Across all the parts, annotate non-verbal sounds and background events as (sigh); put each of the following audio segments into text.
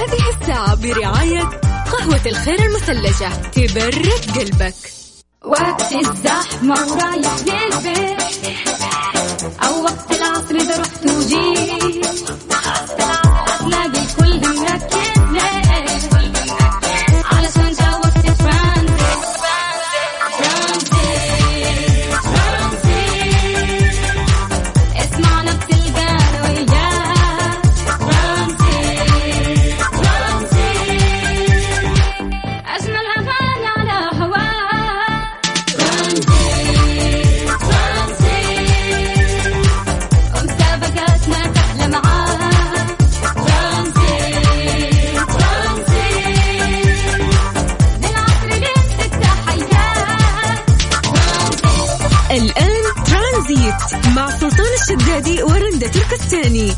هذه الساعة برعاية قهوة الخير المثلجة. تبرد قلبك. وقت الزحمة ورايح للبيت. أو وقت العصر إذا رحت وجيت.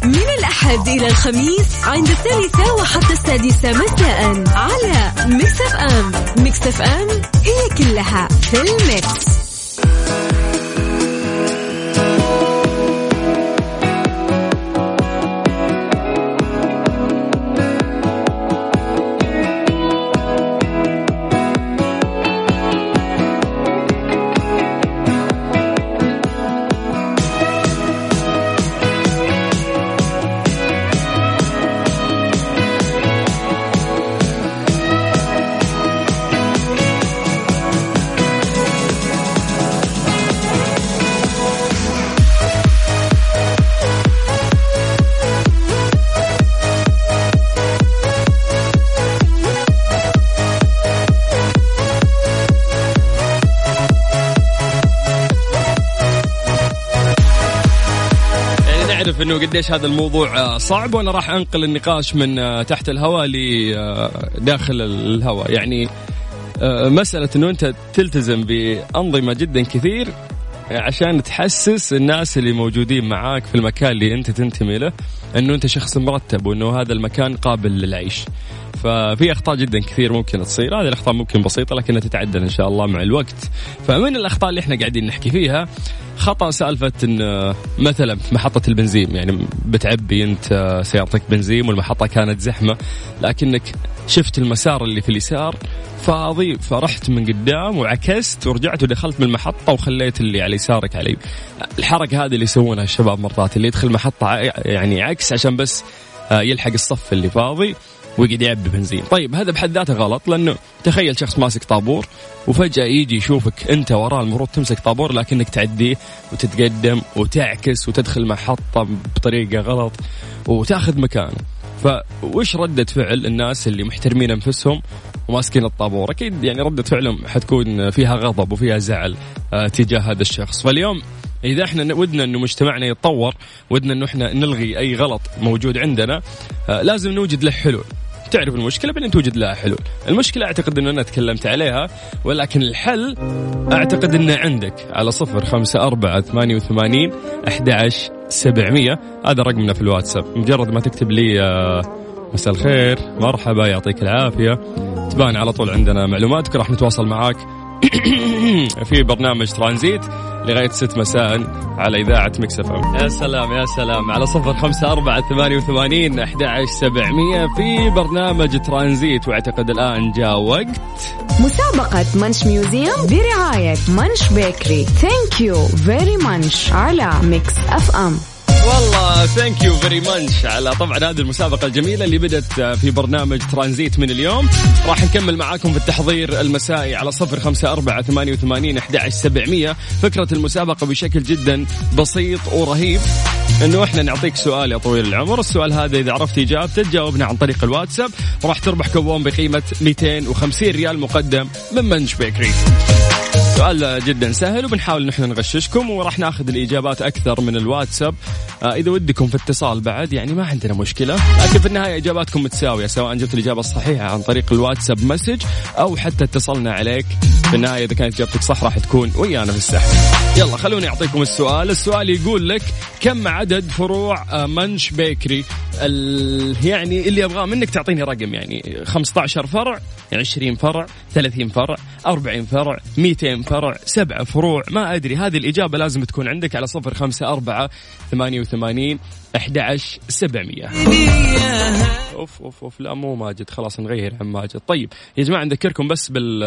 من الأحد إلى الخميس عند الثالثة وحتى السادسة مساء على ميكس أف أم ميكس أف أم هي كلها في الميكس. انه قديش هذا الموضوع آه، صعب وأنا راح أنقل النقاش من آه، تحت الهواء لداخل الهواء. يعني آه، مسألة إنه أنت تلتزم بأنظمة جدا كثير عشان تحسس الناس اللي موجودين معاك في المكان اللي انت تنتمي له انه انت شخص مرتب وانه هذا المكان قابل للعيش. ففي أخطاء جدا كثير ممكن تصير، هذه الأخطاء ممكن بسيطة لكنها تتعدل إن شاء الله مع الوقت. فمن الأخطاء اللي إحنا قاعدين نحكي فيها خطأ سالفة إن مثلا في محطة البنزين يعني بتعبي أنت سيارتك بنزين والمحطة كانت زحمة لكنك شفت المسار اللي في اليسار فاضي فرحت من قدام وعكست ورجعت ودخلت من المحطة وخليت اللي على يسارك علي. الحركة هذه اللي يسوونها الشباب مرات اللي يدخل محطة ع- يعني عكس عشان بس آه، يلحق الصف اللي فاضي ويقعد يعبي بنزين. طيب هذا بحد ذاته غلط لأنه تخيل شخص ماسك طابور وفجأة يجي يشوفك أنت وراه المفروض تمسك طابور لكنك تعديه وتتقدم وتعكس وتدخل محطة بطريقة غلط وتأخذ مكانه. فوش ردة فعل الناس اللي محترمين أنفسهم وماسكين الطابور. أكيد يعني ردة فعلهم حتكون فيها غضب وفيها زعل آه، تجاه هذا الشخص. فاليوم إذا إحنا ودنا إنه مجتمعنا يتطور ودنا إنه إحنا نلغي أي غلط موجود عندنا آه، لازم نوجد له حلول. تعرف المشكلة بعدين توجد لها حلول. المشكلة أعتقد أنه أنا تكلمت عليها ولكن الحل أعتقد أنه عندك على صفر خمسة أربعة ثمانية وثمانين أحد سبعمية. هذا رقمنا في الواتساب. مجرد ما تكتب لي آه، مساء الخير مرحبا يعطيك العافية. تبان على طول عندنا معلوماتك راح نتواصل معاك (coughs) في برنامج ترانزيت لغاية ست مساء على إذاعة مكسف أم. يا سلام يا سلام على صفر خمسة أربعة ثمانية وثمانين أحد سبعمية في برنامج ترانزيت. واعتقد الآن جاء وقت. مسابقة Munch Museum برعاية Munch Bakery. thank you very Munch على Mix FM. والله thank you very much على طبعا هذه المسابقة الجميلة اللي بدت في برنامج ترانزيت من اليوم. راح نكمل معاكم في التحضير المسائي على صفر خمسة أربعة ثمانية وثمانين سبعمية. فكرة المسابقة بشكل جدا بسيط ورهيب. إنه إحنا نعطيك سؤال يا طويل العمر، السؤال هذا إذا عرفت إجابته تجاوبنا عن طريق الواتساب. راح تربح كوبون بقيمة 250 ريال مقدم من Munch Bakery. سؤال جدا سهل وبنحاول نحن نغششكم وراح ناخذ الإجابات أكثر من الواتساب. آه إذا ودكم في اتصال بعد يعني ما عندنا مشكلة. لكن في النهاية إجاباتكم متساوية سواء جبت الإجابة الصحيحة عن طريق الواتساب message أو حتى اتصلنا عليك. في النهاية إذا كانت إجابتك صح راح تكون ويانا في السحب. يلا خلوني أعطيكم السؤال. السؤال يقول لك كم عدد فروع آه، منش بيكري. يعني اللي أبغاه منك تعطيني رقم يعني 15 فرع 20 فرع 30 فرع 40 فرع 200 كم فرع سبعة فروع. ما أدري هذه الإجابة لازم تكون عندك على صفر خمسة أربعة ثمانية وثمانين أحد سبعمية. أوف أوف أوف. لا مو ماجد. خلاص نغير عن ماجد. طيب يا جماعة نذكركم بس بال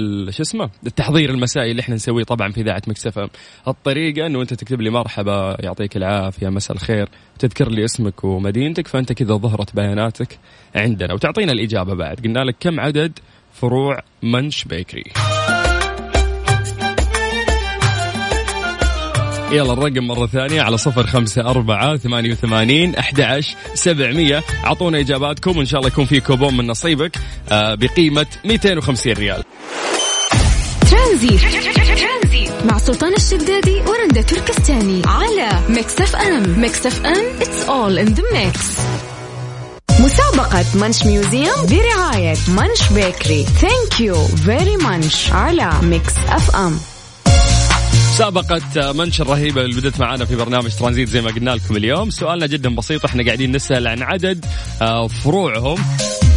ال- شو اسمه؟ التحضير المسائي اللي إحنا نسويه طبعا في إذاعة مكسفه الطريقة إنه أنت تكتب لي مرحبا يعطيك العافية مساء الخير. تذكر لي اسمك ومدينتك فأنت كذا ظهرت بياناتك عندنا. وتعطينا الإجابة بعد. قلنا لك كم عدد فروع منش بيكري. يلا الرقم مرة ثانية على صفر خمسة أربعة ثمانية وثمانين أحد سبعمية. أعطونا إجاباتكم وإن شاء الله يكون في كوبون من نصيبك آه، بقيمة 250 ريال. ترانزيت. مع سلطان الشدادي ورندا تركستاني على Mix FM. Mix FM it's all in the mix. مسابقة Munch Museum برعاية Munch Bakery. thank you very Munch على Mix FM. مسابقة Munch الرهيبة اللي بدت معانا في برنامج ترانزيت زي ما قلنا لكم اليوم. سؤالنا جدا بسيط إحنا قاعدين نسأل عن عدد آه، فروعهم.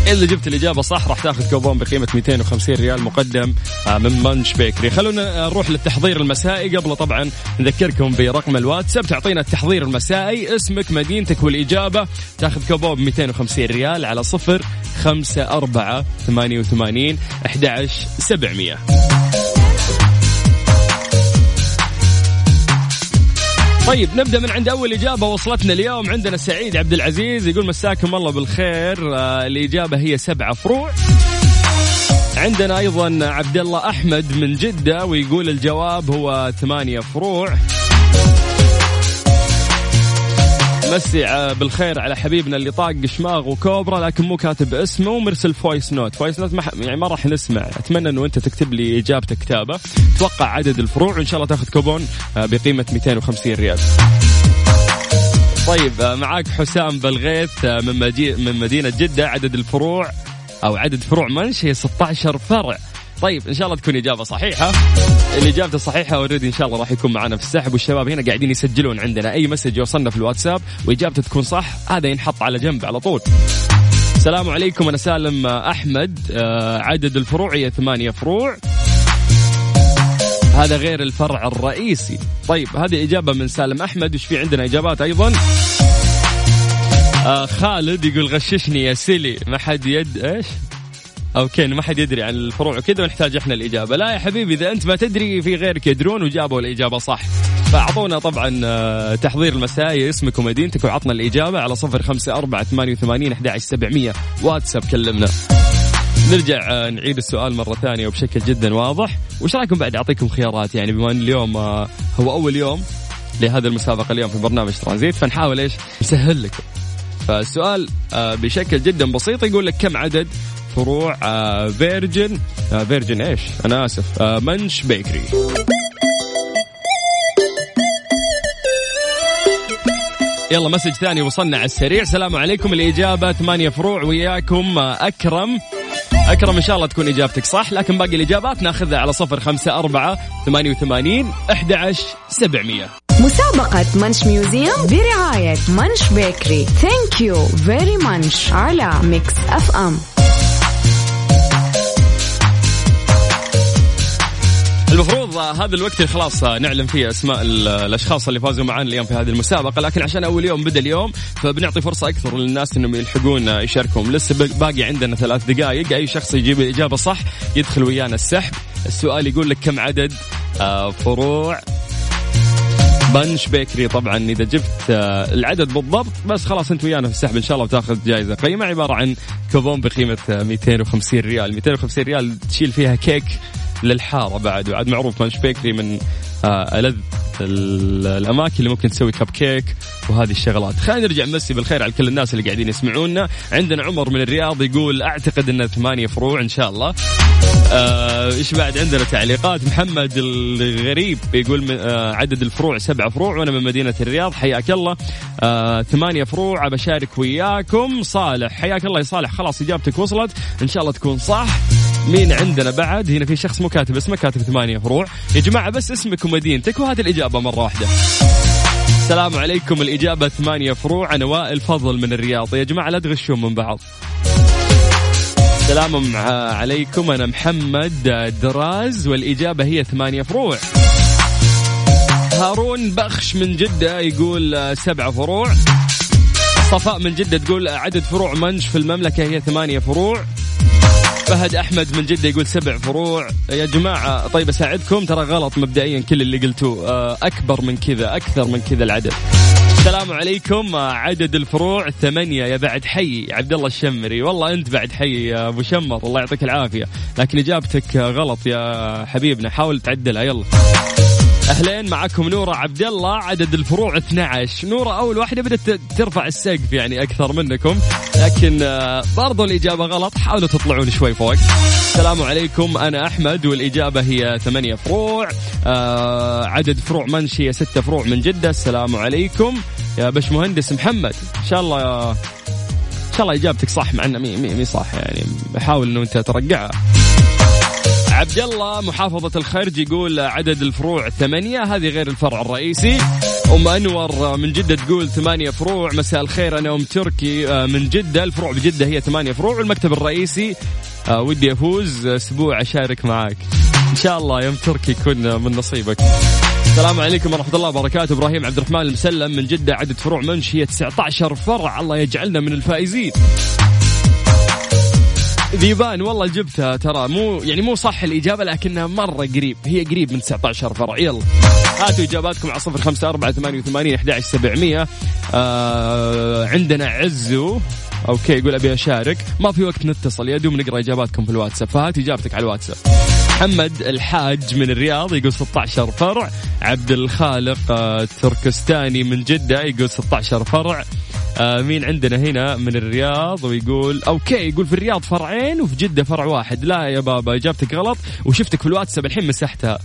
اللي جبت الإجابة صح راح تاخذ كوبون بقيمة 250 ريال مقدم آه، من منش بيكري. خلونا نروح للتحضير المسائي. قبل طبعا نذكركم برقم الواتساب تعطينا التحضير المسائي اسمك مدينتك والإجابة. تاخذ كوبون ب 250 ريال على صفر خمسة أربعة ثمانية وثمانين أحد عشر سبعمية. طيب نبدأ من عند أول إجابة وصلتنا اليوم. عندنا سعيد عبد العزيز يقول مساكم الله بالخير. آه الإجابة هي سبعه فروع. عندنا أيضا عبد الله أحمد من جدة ويقول الجواب هو ثمانية فروع. مسي ع- بالخير على حبيبنا اللي طاق شماغ وكوبرا لكن مو كاتب اسمه ومرسل voice note. voice note ما يعني ما راح نسمع. أتمنى إنه أنت تكتب لي اجابتك كتابه توقع عدد الفروع وان شاء الله تاخذ كوبون آه، بقيمة 250 ريال. طيب آه، معاك حسام بالغيث آه، من مدي- من مدينة جدة. عدد الفروع أو عدد فروع Munch هي 16 فرع. طيب إن شاء الله تكون إجابة صحيحة. اللي اجابته صحيحه already إن شاء الله راح يكون معنا في السحب والشباب هنا قاعدين يسجلون عندنا أي message يوصلنا في الواتساب وإجابته تكون صح هذا ينحط على جنب على طول. السلام عليكم أنا سالم أحمد آه، عدد الفروع هي ثمانية فروع. هذا غير الفرع الرئيسي. طيب هذه إجابة من سالم أحمد وش في عندنا إجابات أيضا؟ آه خالد يقول غششني يا سيلي ما حد يد إيش؟ okay ما حد يدري عن الفروع وكذا ونحتاج إحنا الإجابة. لا يا حبيبي إذا أنت ما تدري في غيرك يدرون وجابوا الإجابة صح. فأعطونا طبعا آه، تحضير المسائي اسمك ومدينتك وعطنا الإجابة على صفر خمسة أربعة ثمانية وثمانين أحد عشر سبعمية. واتساب كلمنا. نرجع آه، نعيد السؤال مرة ثانية وبشكل جدا واضح. وش رأيكم بعد؟ أعطيكم خيارات يعني بما أن اليوم آه، هو أول يوم لهذه المسابقة اليوم في برنامج ترانزيت فنحاول إيش؟ نسهل لكم. فالسؤال بشكل جدا بسيط يقول لك كم عدد فروع آه، Virgin. آه، Virgin إيش؟ أنا آسف. آه، Munch Bakery. يلا message ثاني وصلنا على السريع. السلام عليكم. الإجابة ثمانية فروع وياكم أكرم. أكرم إن شاء الله تكون إجابتك صح لكن باقي الإجابات ناخذها على صفر خمسة أربعة ثمانية وثمانين أحد سبعمية. مسابقة Munch Museum برعاية Munch Bakery. Thank you very munch على Mix FM المفروض هذا الوقت اللي خلاص نعلن فيه أسماء ال- الأشخاص اللي فازوا معنا اليوم في هذه المسابقة لكن عشان أول يوم بدأ اليوم فبنعطي فرصة أكثر للناس إنهم يلحقون يشاركون لسه باقي عندنا ثلاث دقائق أي شخص يجيب الإجابة صح يدخل ويانا السحب. السؤال يقول لك كم عدد آه، فروع Munch Bakery؟ طبعا إذا جبت آه، العدد بالضبط بس خلاص أنت ويانا في السحب إن شاء الله وتاخذ جائزة قيمة عبارة عن كوبون بقيمة آه، 250 ريال. 250 ريال تشيل فيها كيك للحارة بعد. وعاد معروف Munch Bakery من آه، ألذ ال- الأماكن اللي ممكن تسوي كب كيك وهذه الشغلات. خلينا نرجع نمسي بالخير على كل الناس اللي قاعدين يسمعونا. عندنا عمر من الرياض يقول أعتقد إنه ثمانية فروع إن شاء الله. آه، إيش بعد عندنا تعليقات؟ محمد الغريب يقول من آه عدد الفروع سبعة فروع وأنا من مدينة الرياض. حياك الله. آه ثمانية فروع بشارك وياكم. صالح. حياك الله يا صالح. خلاص إجابتك وصلت. إن شاء الله تكون صح. مين عندنا بعد؟ هنا في شخص مو كاتب اسمه كاتب ثمانية فروع يا جماعة بس اسمك ومدينتك وهذه الإجابة مرة واحدة. السلام عليكم. الإجابة ثمانية فروع أنا وائل فضل من الرياض. يا جماعة لا تغشون من بعض. سلام عليكم. أنا محمد دراز والإجابة هي ثمانية فروع هارون بخش من جدة يقول سبعة فروع صفاء من جدة تقول عدد فروع منش في المملكة هي ثمانية فروع فهد أحمد من جدة يقول سبع فروع. يا جماعة طيب أساعدكم؟ ترى غلط مبدئيا كل اللي قلتوه. آه، أكبر من كذا أكثر من كذا العدد. السلام عليكم آه، عدد الفروع ثمانية. يا بعد حي عبد الله الشمري. والله أنت بعد حي يا أبو شمر. الله يعطيك العافية. لكن إجابتك غلط يا حبيبنا. حاول تعدلها يلا. أهلين معكم نورة عبد الله عدد الفروع 12 نورة أول واحدة بدأت ترفع السقف يعني أكثر منكم. لكن آه، برضو الإجابة غلط. حاولوا تطلعون شوي فوق. السلام عليكم أنا أحمد والإجابة هي ثمانية فروع. آه عدد فروع منش هي ستة فروع من جدة. السلام عليكم. يا بش مهندس محمد إن شاء الله إن شاء الله إجابتك صح مع انها مي, مي, مي صح يعني. بحاول إنه أنت ترقعها عبد الله محافظة الخرج يقول عدد الفروع ثمانية هذه غير الفرع الرئيسي. أم أنور من جدة تقول ثمانية فروع مساء الخير أنا أم تركي آه، من جدة الفروع بجدة هي ثمانية فروع والمكتب الرئيسي آه، ودي أفوز أسبوع أشارك معاك. إن شاء الله يوم تركي يكون من نصيبك. السلام عليكم ورحمة الله وبركاته. إبراهيم عبد الرحمن المسلم من جدة عدد فروع منش هي 19 فرع الله يجعلنا من الفائزين. ذيبان والله جبتها ترى. مو يعني مو صح الإجابة لكنها مرة قريب. هي قريب من 19 فرع. يلا. هاتوا إجاباتكم على صفر خمسة أربعة ثمانية وثمانين أحد سبعمية. آه عندنا عزو. okay يقول أبي أشارك. ما في وقت نتصل يا دوب نقرأ إجاباتكم في الواتساب. فهات إجابتك على الواتساب. محمد الحاج من الرياض يقول 16 فرع. عبد الخالق آه، تركستاني من جدة يقول 16 فرع. آه مين عندنا هنا من الرياض ويقول okay يقول في الرياض فرعين وفي جدة فرع واحد. لا يا بابا إجابتك غلط وشفتك في الواتساب الحين مسحتها.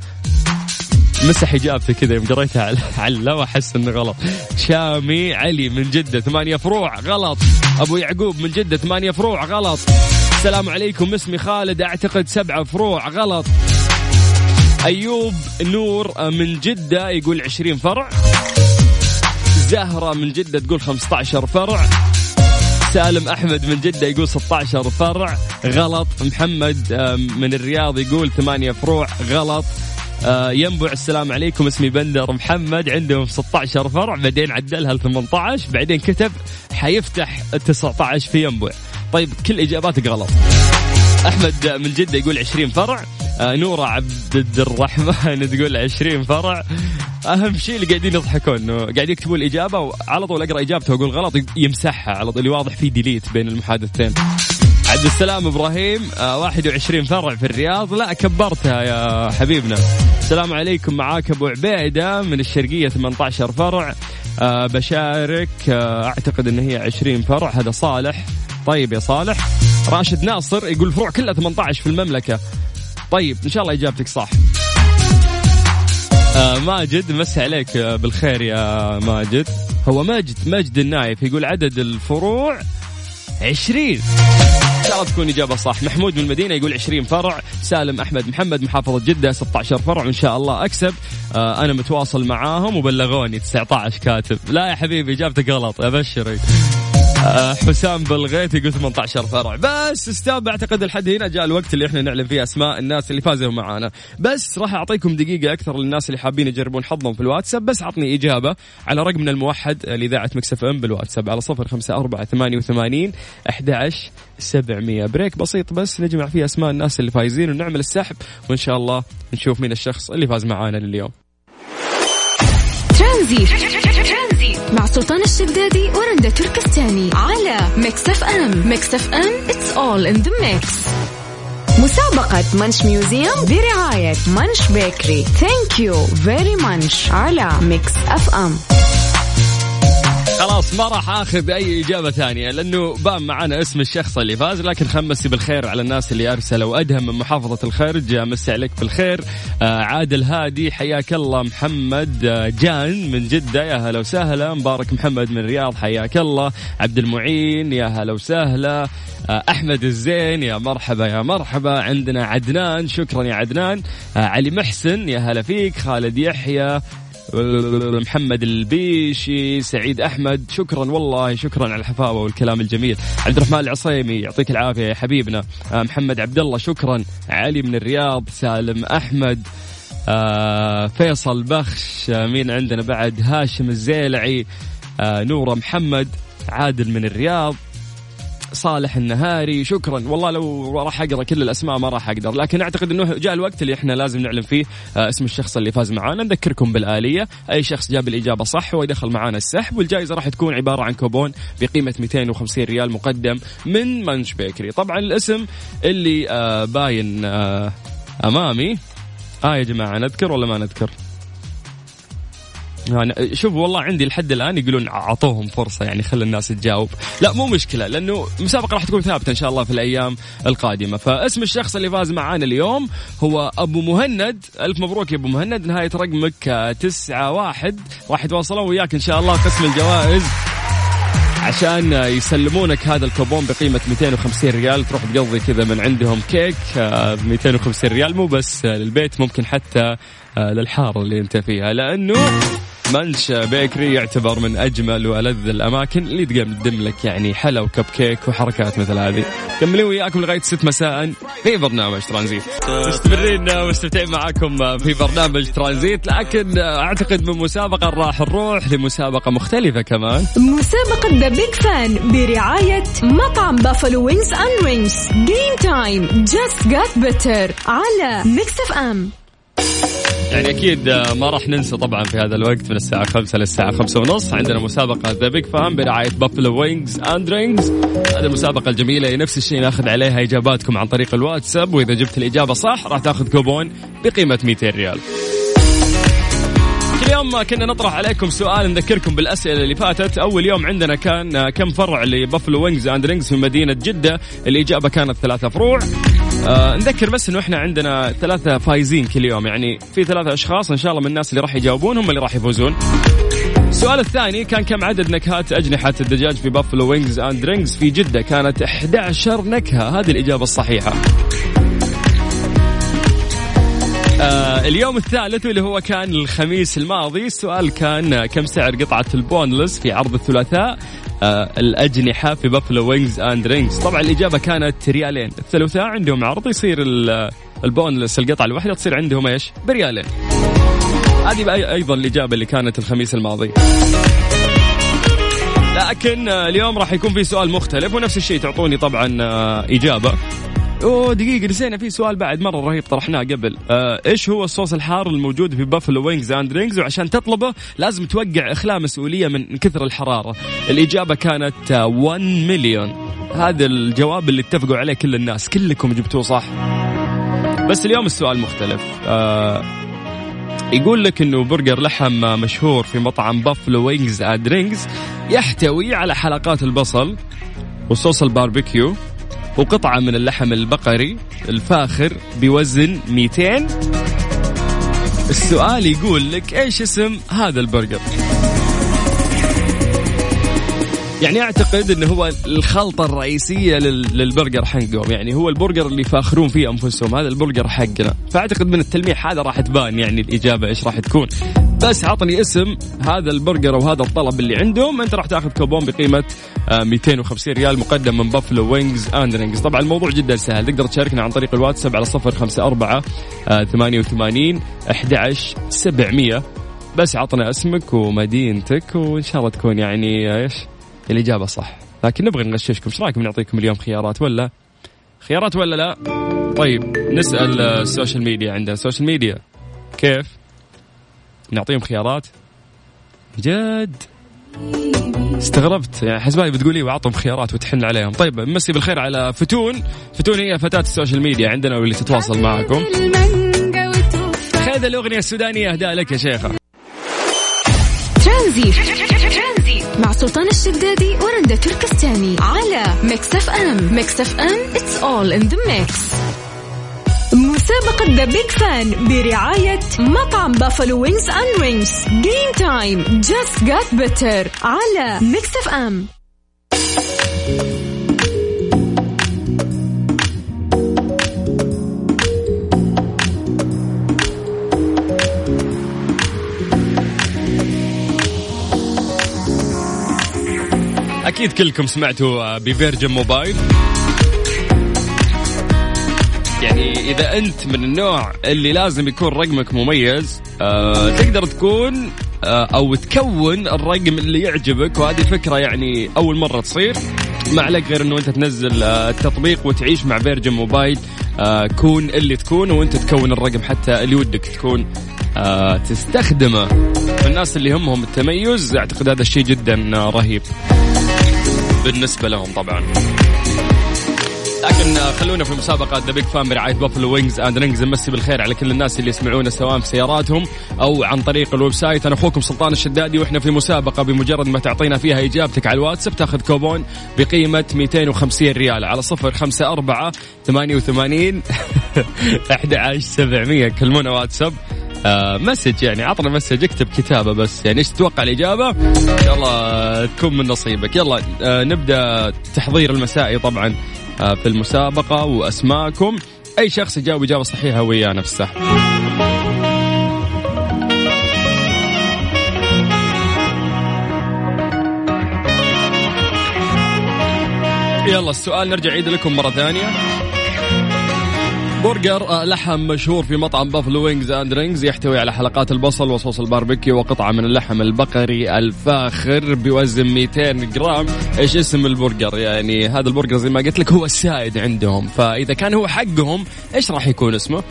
مسح إجابتي كذا يوم قريتها على على وأحس إنه غلط. شامي علي من جدة ثمانية فروع غلط. أبو يعقوب من جدة ثمانية فروع غلط. السلام عليكم اسمي خالد أعتقد سبعة فروع غلط. أيوب نور من جدة يقول 20 فرع. زهرة من جدة تقول 15 فرع. سالم أحمد من جدة يقول 16 فرع. غلط. محمد من الرياض يقول 8 فروع. غلط. آه، ينبع السلام عليكم اسمي بندر. محمد عندهم 16 فرع بعدين عدلها ل 18 بعدين كتب حيفتح 19 في ينبع طيب كل إجاباتك غلط. أحمد من جدة يقول 20 فرع. نورة عبد الرحمن (laughs) تقول 20 فرع. أهم شيء اللي قاعدين يضحكون إنه قاعد يكتبوا الإجابة وعلى طول أقرأ إجابته وأقول غلط يمسحها على طول اللي واضح في ديليت بين المحادثتين. عبد السلام إبراهيم آه 21 فرع في الرياض. لا كبرتها يا حبيبنا. السلام عليكم معاك أبو عبيدة من الشرقية 18 فرع. آه بشارك آه أعتقد إن هي 20 فرع. هذا صالح. طيب يا صالح. راشد ناصر يقول فروع كلها 18 في المملكة. طيب إن شاء الله إجابتك صح. آه ماجد مسي عليك آه، بالخير يا ماجد. هو ماجد ماجد النايف يقول عدد الفروع 20 إن شاء الله تكون إجابة صح. محمود من المدينة يقول 20 فرع. سالم أحمد محمد محافظة جدة 16 فرع. وإن شاء الله أكسب. آه أنا متواصل معاهم وبلغوني 19 كاتب. لا يا حبيبي إجابتك غلط. أبشرك. آه، حسام بلغيت يقول 18 فرع. بس أستاذ أعتقد لحد هنا جاء الوقت اللي إحنا نعلن فيه أسماء الناس اللي فازوا معانا. بس راح أعطيكم دقيقة أكثر للناس اللي حابين يجربون حظهم في الواتساب. بس عطني إجابة على رقمنا الموحد لإذاعة Mix FM بالواتساب على 054 88 11 700 break بسيط بس نجمع فيه أسماء الناس اللي فايزين ونعمل السحب. وإن شاء الله نشوف مين الشخص اللي فاز معانا لليوم. ترانزيت. مع سلطان الشدادي ورندا تركستاني على Mix FM Mix FM it's all in the mix مسابقة Munch Museum برعاية Munch Bakery thank you very munch على Mix FM خلاص ما راح آخذ أي إجابة ثانية لأنه بان معنا اسم الشخص اللي فاز لكن خمسي بالخير على الناس اللي أرسلوا أدهم من محافظة الخرج مسي عليك بالخير. آه عادل هادي حياك الله محمد آه جان من جدة يا هلا وسهلا. مبارك محمد من الرياض حياك الله. عبد المعين يا هلا وسهلا. آه أحمد الزين يا مرحبا يا مرحبا. عندنا عدنان شكرا يا عدنان. علي محسن يا هلا فيك. خالد يحيى محمد البيشي سعيد أحمد. شكرا والله شكرا على الحفاوه والكلام الجميل. عبد الرحمن العصيمي يعطيك العافية يا حبيبنا. آه، محمد عبد الله شكرا. علي من الرياض سالم أحمد. آه فيصل بخش مين عندنا بعد هاشم الزيلعي. آه نورة محمد عادل من الرياض. صالح النهاري شكرا. والله لو راح أقرأ كل الأسماء ما راح أقدر. لكن أعتقد إنه جاء الوقت اللي إحنا لازم نعلن فيه آه، اسم الشخص اللي فاز معانا. نذكركم بالآلية. أي شخص جاب الإجابة صح هو يدخل معانا السحب والجائزة راح تكون عبارة عن كوبون بقيمة 250 ريال مقدم من منش بيكري. طبعا الاسم اللي آه، باين آه، أمامي. آه يا جماعة نذكر ولا ما نذكر؟ يعني شوف والله عندي لحد الآن يقولون أعطوهم فرصة يعني خلي الناس تجاوب. لا مو مشكلة لأنه المسابقه راح تكون ثابتة إن شاء الله في الأيام القادمة. فاسم الشخص اللي فاز معانا اليوم هو أبو مهند. ألف مبروك يا أبو مهند. نهاية رقمك آه، تسعة واحد. راح يتواصلون وياك إن شاء الله قسم الجوائز. عشان يسلمونك هذا الكوبون بقيمة 250 ريال تروح تقضي كذا من عندهم كيك ب 250 ريال. مو بس آه، للبيت ممكن حتى آه، للحارة اللي أنت فيها لأنه Munch Bakery يعتبر من أجمل وألذ الأماكن اللي تقدم لك يعني حلا وكب كيك وحركات مثل هذه. مكملين وياكم لغاية 6 مساء في برنامج ترانزيت. مستمرين مستمتعين معاكم في برنامج ترانزيت لكن أعتقد من مسابقة راح نروح لمسابقة مختلفة كمان. مسابقة The Big Fan برعاية مطعم Buffalo Wings and Rings game time just got better على Mix FM يعني أكيد ما راح ننسى طبعا في هذا الوقت من الساعة 5 للساعة 5 ونص. عندنا مسابقة The Big Fan برعاية Buffalo Wings and Rings هذه المسابقة الجميلة نفس الشيء ناخذ عليها إجاباتكم عن طريق الواتساب وإذا جبت الإجابة صح راح تاخذ كوبون بقيمة 200 ريال. كل يوم كنا نطرح عليكم سؤال نذكركم بالأسئلة اللي فاتت. أول يوم عندنا كان كم فرع ل Buffalo Wings and Rings في مدينة جدة؟ الإجابة كانت ثلاثة فروع. آه نذكر بس إنه إحنا عندنا ثلاثة فايزين كل يوم. يعني في ثلاثة أشخاص إن شاء الله من الناس اللي راح يجاوبون هم اللي راح يفوزون. السؤال الثاني كان كم عدد نكهات أجنحة الدجاج في Buffalo Wings and Rings في جدة؟ كانت 11 نكهة. هذه الإجابة الصحيحة. آه اليوم الثالث اللي هو كان الخميس الماضي. السؤال كان آه، كم سعر قطعة ال boneless في عرض الثلاثاء؟ آه الأجنحة في Buffalo Wings and Rings طبعا الإجابة كانت ريالين. الثلاثاء عندهم عرض يصير ال- ال boneless القطعة الواحدة تصير عندهم إيش؟ بريالين. هذه بقى أيضا الإجابة اللي كانت الخميس الماضي. لكن آه، اليوم راح يكون في سؤال مختلف ونفس الشيء تعطوني طبعا آه، دقيقة نسينا في سؤال بعد مرة رهيب طرحناه قبل، آه إيش هو الصوص الحار الموجود في Buffalo Wings and Rings وعشان تطلبه لازم توقع إخلاء مسؤولية من كثر الحرارة. الإجابة كانت آه 1 مليون. هذا الجواب اللي اتفقوا عليه كل الناس، كلكم جبتوه صح. بس اليوم السؤال مختلف. آه يقول لك إنه برجر لحم مشهور في مطعم Buffalo Wings and Rings يحتوي على حلقات البصل وصوص الباربيكيو وقطعة من اللحم البقري الفاخر بوزن 200 السؤال يقول لك إيش اسم هذا البرجر؟ يعني أعتقد إنه هو الخلطة الرئيسية لل- للبرجر حقهم. يعني هو البرجر اللي يفاخرون فيه أنفسهم. هذا البرجر حقنا. فأعتقد من التلميح هذا راح تبان يعني الإجابة إيش راح تكون. بس عطني اسم هذا البرجر أو هذا الطلب اللي عندهم. أنت راح تأخذ كوبون بقيمة آه، 250 ريال مقدم من Buffalo Wings and Rings طبعا الموضوع جدا سهل. تقدر تشاركنا عن طريق الواتساب على 054 آه، 88 11 700 بس عطنا اسمك ومدينتك وإن شاء الله تكون يعني إيش؟ الإجابة صح. لكن نبغى نغششكم. إيش رأيكم نعطيكم اليوم خيارات ولا؟ خيارات ولا لا؟ طيب نسأل آه، ال social media عندنا. السوشيال ميديا كيف؟ نعطيهم خيارات. جد؟ استغربت. يعني حسبالي بتقولي وأعطهم خيارات وتحن عليهم. طيب مسي بالخير على فتون. فتون هي فتاة ال social media عندنا واللي تتواصل معكم. هذا الأغنية السودانية. أهداء لك يا شيخة. ترانزيت. مع سلطان الشدادي ورندا تركستاني على Mix FM. Mix FM it's all in the mix مسابقة The Big Fan برعاية مطعم Buffalo Wings and Rings game time just got better على Mix FM أكيد كلكم سمعتوا آه, ب Virgin Mobile. يعني إذا أنت من النوع اللي لازم يكون رقمك مميز آه تقدر تكون آه أو تكون الرقم اللي يعجبك وهذه فكرة يعني أول مرة تصير. ما عليك غير إنه أنت تنزل آه التطبيق وتعيش مع فيرجن موبايل آه كون اللي تكون وأنت تكون الرقم حتى اللي ودك تكون آه تستخدمه. الناس اللي همهم التميز أعتقد هذا الشيء جدا آه، رهيب. بالنسبة لهم طبعا. لكن خلونا في مسابقة The Big Fan برعاية Buffalo Wings and Rings نمسي بالخير على كل الناس اللي يسمعونا سواء في سياراتهم أو عن طريق ال website أنا أخوكم سلطان الشدادي وإحنا في مسابقة بمجرد ما تعطينا فيها إجابتك على الواتساب تأخذ كوبون بقيمة 250 ريال على صفر خمسة أربعة ثمانية وثمانين (laughs) أحد عشر سبعمية. كلمونا واتساب. آه message يعني عطنا مسج اكتب كتابة بس. يعني إيش تتوقع الإجابة؟ إن شاء الله تكون من نصيبك. يلا آه نبدأ تحضير المسائي طبعا. في المسابقة وأسماءكم. أي شخص يجاوب إجابة صحيحة في السحب يلا السؤال نرجع عيد لكم مرة ثانية. برجر آه، لحم مشهور في مطعم Buffalo Wings and Rings يحتوي على حلقات البصل وصوص الباربيكيو وقطعة من اللحم البقري الفاخر بوزن 200 جرام. إيش اسم البرجر؟ يعني هذا البرجر زي ما قلت لك هو السائد عندهم فإذا كان هو حقهم إيش راح يكون اسمه؟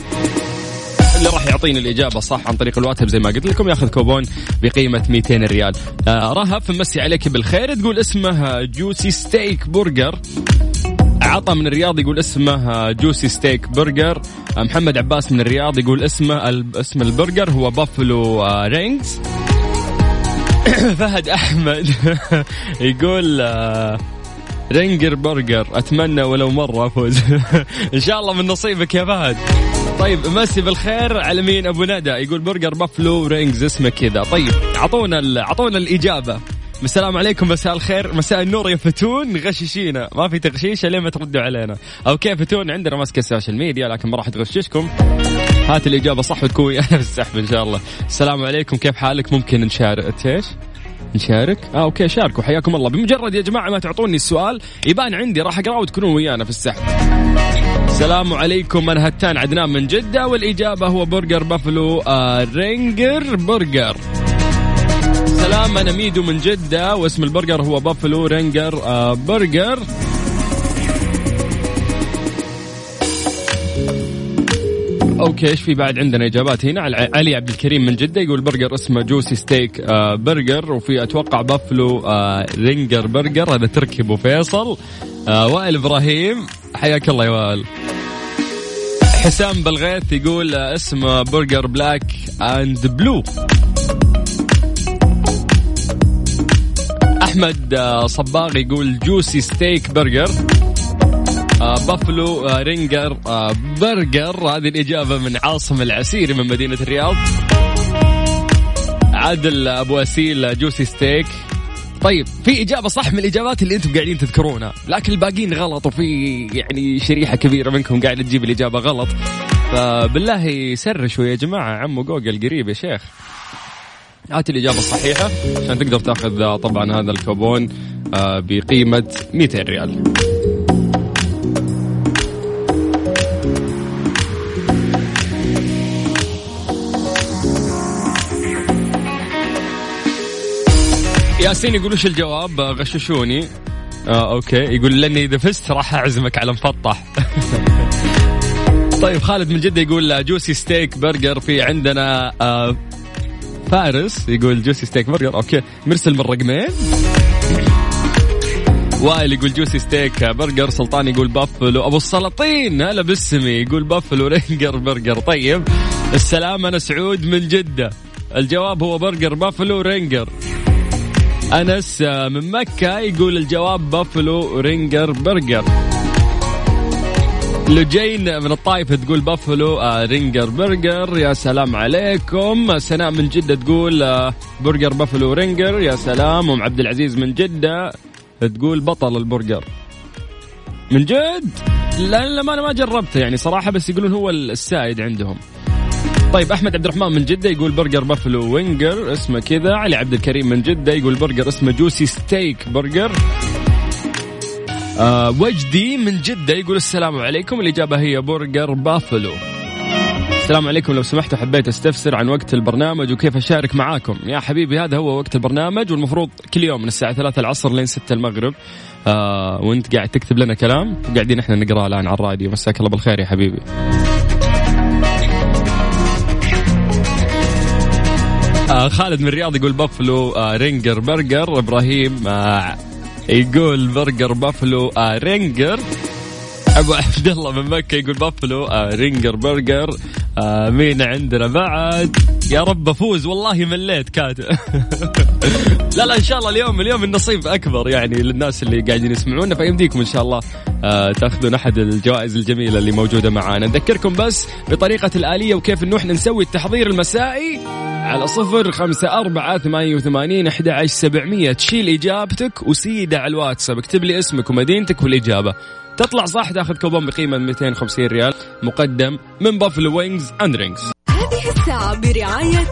اللي راح يعطيني الإجابة صح عن طريق الواتساب زي ما قلت لكم ياخذ كوبون بقيمة 200 ريال. آه رهف مسي عليك بالخير تقول اسمه juicy steak burger. عطى من الرياض يقول اسمه juicy steak burger. محمد عباس من الرياض يقول اسمه اسم البرجر هو Buffalo Rings. (coughs) فهد أحمد (laughs) يقول آه، ranger burger. أتمنى ولو مرة أفوز. (laughs) إن شاء الله من نصيبك يا فهد. طيب مسي بالخير على مين؟ أبو ندى يقول برجر Buffalo Rings اسمه كذا. طيب اعطونا اعطونا الإجابة. السلام عليكم مساء الخير. مساء النور يا فتون. غششينا. ما في تغشيش لين ما تردوا علينا. okay فتون؟ عندنا ماسك ال social media لكن ما راح تغششكم. هات الإجابة صح وتكون ويانا (laughs) في السحب إن شاء الله. السلام عليكم. كيف حالك؟ ممكن نشارك. إيش؟ نشارك؟ آه okay شاركوا. حياكم الله. بمجرد يا جماعة ما تعطوني السؤال يبان عندي راح اقراه وتكونون ويانا في السحب. السلام عليكم. أنا هتان عدنان من جدة والإجابة هو برجر بافلو آه ranger burger. سلام أنا ميدو من جدة واسم البرجر هو Buffalo ranger آه برجر. okay إيش في بعد عندنا إجابات هنا؟ علي عبد الكريم من جدة يقول برجر اسمه juicy steak آه برجر وفي أتوقع بافلو آه ranger burger هذا تركي أبو فيصل. آه وائل إبراهيم حياك الله يا وائل. حسام بالغيث يقول آه اسمه برجر black and blue. أحمد آه، صباغ يقول juicy steak burger آه بافلو آه ranger burger. هذه الإجابة من عاصم العسيري من مدينة الرياض. عادل أبو أسيل juicy steak. طيب في إجابة صح من الإجابات اللي أنتم قاعدين تذكرونها لكن الباقيين غلط وفي يعني شريحة كبيرة منكم قاعدة تجيب الإجابة غلط. فبالله سرشوا يا جماعة عمو جوجل قريب يا شيخ. هات الإجابة الصحيحة عشان تقدر تأخذ طبعا هذا الكوبون آه، بقيمة 200 ريال. ياسين يقول وش الجواب؟ غششوني. آه okay. يقول لاني إذا فزت راح أعزمك على مفطح. (laughs) طيب خالد من جدة يقول juicy steak burger في عندنا آه فارس يقول juicy steak burger okay. مرسل من رقمين. وائل يقول juicy steak burger. سلطان يقول بافلو. أبو السلاطين هلا باسمي يقول Buffalo Ringer burger. طيب. السلام أنا سعود من جدة. الجواب هو برجر Buffalo Ringer. أنس من مكة يقول الجواب Buffalo Ringer burger. لجين من الطائفة تقول بافلو آه Ringer burger يا سلام عليكم. سناء من جدة تقول آه burger Buffalo Ringer يا سلام. ام عبد العزيز من جدة تقول بطل البرجر. من جد؟ لا لا ما أنا ما جربته يعني صراحة بس يقولون هو السائد عندهم. طيب أحمد عبد الرحمن من جدة يقول burger Buffalo Winger اسمه كذا. علي عبد الكريم من جدة يقول برجر اسمه juicy steak burger. آه وجدي من جدة يقول السلام عليكم. الإجابة هي burger Buffalo. السلام عليكم. لو سمحتوا حبيت أستفسر عن وقت البرنامج وكيف أشارك معاكم. يا حبيبي هذا هو وقت البرنامج والمفروض كل يوم من الساعة 3 العصر لين 6 المغرب. آه وأنت قاعد تكتب لنا كلام. وقاعدين إحنا نقراه الآن على الراديو. مساك الله بالخير يا حبيبي. آه خالد من الرياض يقول بافلو آه Ringer burger. إبراهيم آه يقول burger Buffalo آه Ringer أبو عبد الله من مكة يقول بافلو آه Ringer burger آه مين عندنا بعد. يا رب أفوز والله مليت كاتب (laughs) لا لا إن شاء الله اليوم اليوم النصيب أكبر يعني للناس اللي قاعدين يسمعونا. فيمديكم إن شاء الله آه تأخذون أحد الجوائز الجميلة اللي موجودة معانا. نذكركم بس بطريقة الآلية وكيف انه إحنا نسوي التحضير المسائي على صفر خمسة أربعة ثمانية وثمانين أحد عشر سبعمية. تشيل إجابتك وسيدة على الواتساب. اكتب لي اسمك ومدينتك والإجابة. تطلع صح تاخذ كوبون بقيمة 250 ريال مقدم من Buffalo Wings and Rings هذه الساعة برعاية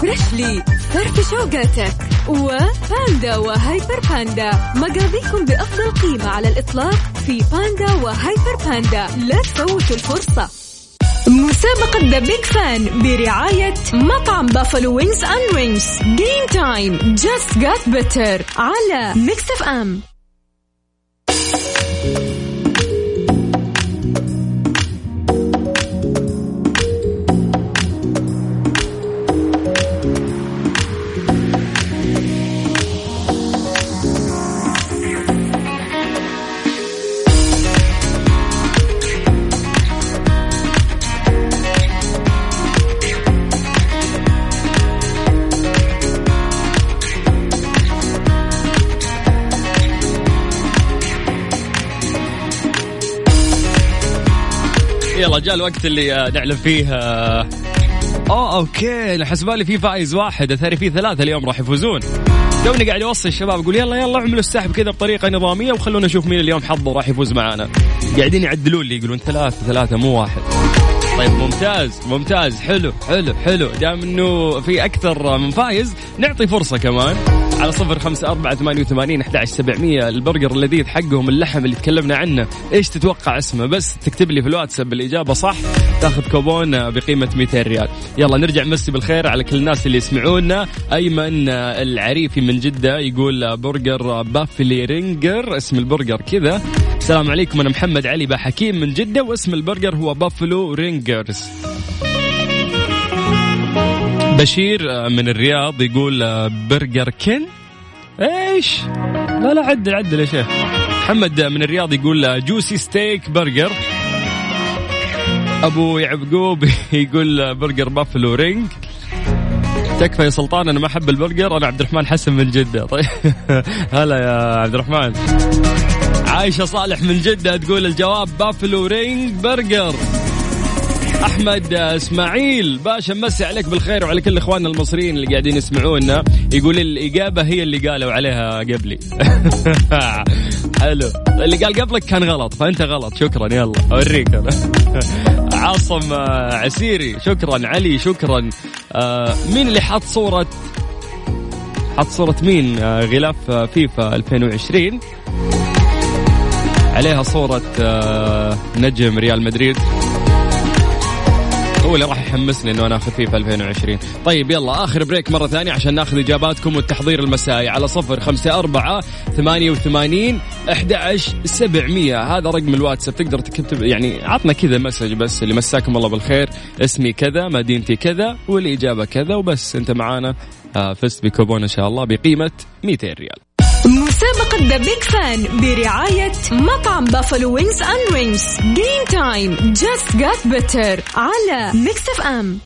Freshly فرفش وقاتك وباندا وهيبر باندا مقاضيكم بأفضل قيمة على الإطلاق في باندا وهيبر باندا لا تفوتوا الفرصة. مسابقة The Big Fan برعاية مطعم Buffalo Wings and Rings game time just got better على Mix FM يلا جاء الوقت اللي آه، نعلن فيه آه، اوه okay أنا حسبالي في فايز واحد اثري في ثلاثة اليوم راح يفوزون. توني قاعد اوصي الشباب أقول يلا يلا اعملوا السحب كذا بطريقة نظامية وخلونا نشوف مين اليوم حظه راح يفوز معانا. قاعدين يعدلون لي يقولون ثلاثة ثلاثة مو واحد. طيب ممتاز ممتاز حلو حلو حلو. دام إنه في أكثر من فايز نعطي فرصة كمان. على صفر خمسة أربعة ثمانية وثمانين أحد سبعمية. البرجر اللذيذ حقهم اللحم اللي تكلمنا عنه. إيش تتوقع اسمه؟ بس تكتب لي في الواتساب الإجابة صح؟ تاخذ كوبون بقيمة 200 ريال. يلا نرجع مسي بالخير على كل الناس اللي يسمعونا. أيمن العريفي من جدة يقول burger Buffalo Ringer اسم البرجر كذا. السلام عليكم أنا محمد علي بحكيم من جدة واسم البرجر هو Buffalo Ringers. بشير من الرياض يقول Burger King؟ إيش؟ لا لا عدل عدل يا شيخ. محمد من الرياض يقول juicy steak burger. أبو يعقوب (laughs) يقول burger Buffalo Ring. تكفى يا سلطان أنا ما أحب البرجر أنا عبد الرحمن حسن من جدة. (laughs) طيب هلا يا عبد الرحمن. عايشة صالح من جدة تقول الجواب Buffalo Ring burger. أحمد إسماعيل باشا مسي عليك بالخير وعلى كل إخواننا المصريين اللي قاعدين يسمعونا. يقول الإجابة هي اللي قالوا عليها قبلي. (laughs) حلو. اللي قال قبلك كان غلط فأنت غلط. شكرا يلا أوريك أنا. (laughs) عاصم عسيري شكرا. علي شكرا. آه، مين اللي حط صوره حط صورة مين؟ آه، غلاف فيفا 2020 عليها صورة آه، نجم ريال مدريد. اللي راح يحمسني إنه أنا آخذ فيه في 2020 طيب يلا آخر break مرة ثانية عشان ناخذ إجاباتكم والتحضير المسائي على صفر خمسة أربعة ثمانية وثمانين أحد سبعمية. هذا رقم الواتساب. تقدر تكتب يعني عطنا كذا message بس اللي مساكم الله بالخير. اسمي كذا مدينتي كذا والإجابة كذا وبس. أنت معانا آه، فزت بكوبون إن شاء الله بقيمة 200 ريال. مسابقة The Big Fan برعاية مطعم Buffalo Wings and Rings game time just got better على Mix FM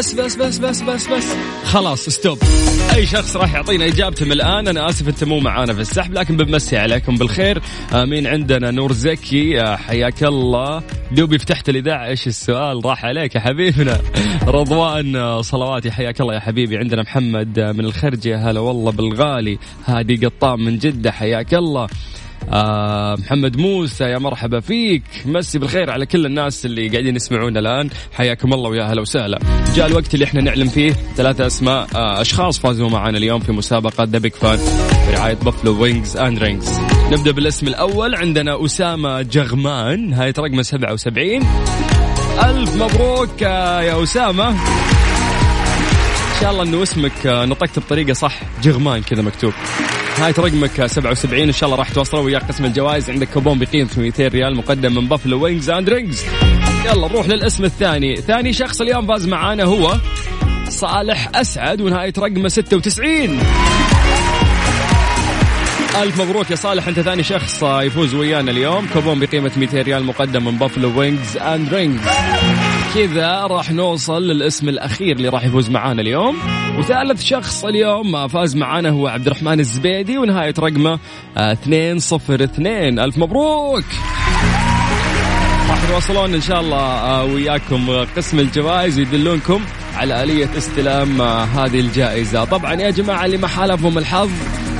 بس بس بس بس بس بس. خلاص ستوب. أي شخص راح يعطينا اجابته من الآن أنا آسف انت مو معانا في السحب لكن بنمسي عليكم بالخير. مين عندنا نور زكي. آه، حياك الله. دوبي فتحت الإذاعة إيش السؤال؟ راح عليك يا حبيبنا. رضوان آه، صلواتي حياك الله يا حبيبي. عندنا محمد آه، من الخرجة. هلا والله بالغالي. هادي قطام من جدة حياك الله. آه محمد موسى يا مرحبا فيك. مسي بالخير على كل الناس اللي قاعدين يسمعونا الآن. حياكم الله ويا هلا وسهلا. جاء الوقت اللي إحنا نعلن فيه ثلاثة أسماء آه أشخاص فازوا معنا اليوم في مسابقة The Big Fan برعاية Buffalo Wings and Rings نبدأ بالاسم الأول. عندنا أسامة جغمان هاي رقمه 77 ألف مبروك آه، يا أسامة. إن شاء الله إنه اسمك آه، نطقت بطريقة صح. جغمان كذا مكتوب. نهاية رقمك 77 إن شاء الله راح تواصلوا وياك قسم الجوائز. عندك كوبون بقيمة 200 ريال مقدم من Buffalo Wings and Rings. يلا نروح للاسم الثاني. ثاني شخص اليوم فاز معانا هو صالح أسعد ونهاية رقمه 96 ألف مبروك يا صالح. أنت ثاني شخص يفوز ويانا اليوم. كوبون بقيمة 200 ريال مقدم من Buffalo Wings and Rings. كذا راح نوصل للاسم الأخير اللي راح يفوز معانا اليوم. وثالث شخص اليوم فاز معانا هو عبد الرحمن الزبيدي ونهاية رقمه 202 ألف مبروك! راح يواصلون إن شاء الله آه، وياكم قسم الجوائز ويدلونكم على آلية استلام آه، هذه الجائزة. طبعا يا جماعة اللي ما حالفهم الحظ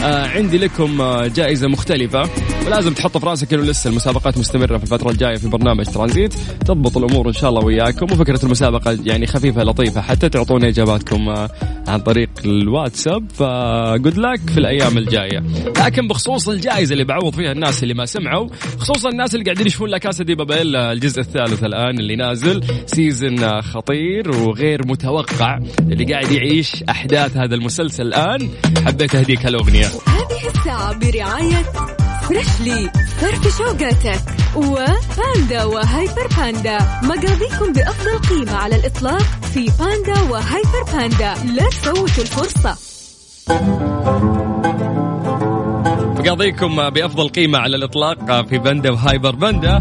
آه عندي لكم آه جائزة مختلفة. ولازم تحطوا في راسك إنه لسه المسابقات مستمرة في الفترة الجاية في برنامج ترانزيت. تضبط الأمور إن شاء الله وياكم. وفكرة المسابقة يعني خفيفة لطيفة حتى تعطونا إجاباتكم آه عن طريق الواتساب. فجود لك في الأيام الجاية. لكن بخصوص الجائزة اللي بعوض فيها الناس اللي ما سمعوا خصوصا الناس اللي قاعدين يشوفون La Casa de Papel آه، الجزء الثالث الآن اللي نازل. season آه، خطير وغير متوقع. اللي قاعد يعيش أحداث هذا المسلسل الآن حبيت أهديك هالاغنيه هذه الساعة برعاية فريشلي فرفش أوقاتك وباندا وهايبر باندا. مقاضيكم بأفضل قيمة على الإطلاق في باندا وهايبر باندا. لا تفوتوا الفرصة. مقاضيكم بأفضل قيمة على الإطلاق في بندا وهايبر بندا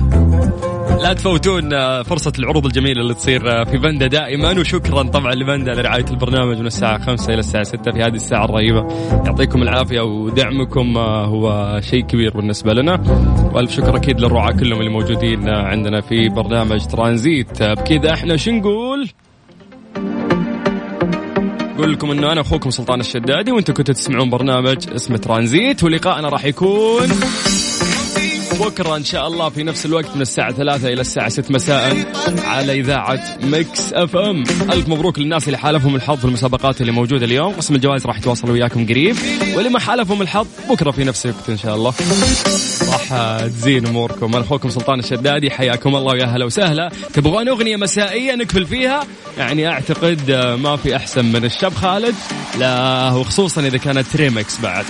لا تفوتون فرصة العروض الجميلة اللي تصير في بندا دائما وشكرا طبعا لبندا لرعاية البرنامج من الساعة 5 إلى الساعة 6 في هذه الساعة الرهيبة. يعطيكم العافية ودعمكم هو شيء كبير بالنسبة لنا. وألف شكر أكيد للرعاة كلهم اللي موجودين عندنا في برنامج ترانزيت. بكذا إحنا شو نقول؟ أقول لكم إنه أنا أخوكم سلطان الشدادي وأنتم كنتوا تسمعون برنامج اسمه ترانزيت ولقائنا راح يكون بكرة إن شاء الله في نفس الوقت من الساعة ثلاثة إلى الساعة ست مساء على إذاعة ميكس أف أم ألف مبروك للناس اللي حالفهم الحظ في المسابقات اللي موجودة اليوم. قسم الجوائز راح يتواصل وياكم قريب. واللي ما حالفهم الحظ بكرة في نفس الوقت إن شاء الله. راح تزين أموركم. أنا أخوكم سلطان الشدادي حياكم الله ويا هلا وسهلا. تبغون أغنية مسائية نقفل فيها؟ يعني أعتقد ما في أحسن من الشاب خالد. لا وخصوصا إذا كانت ريمكس بعد.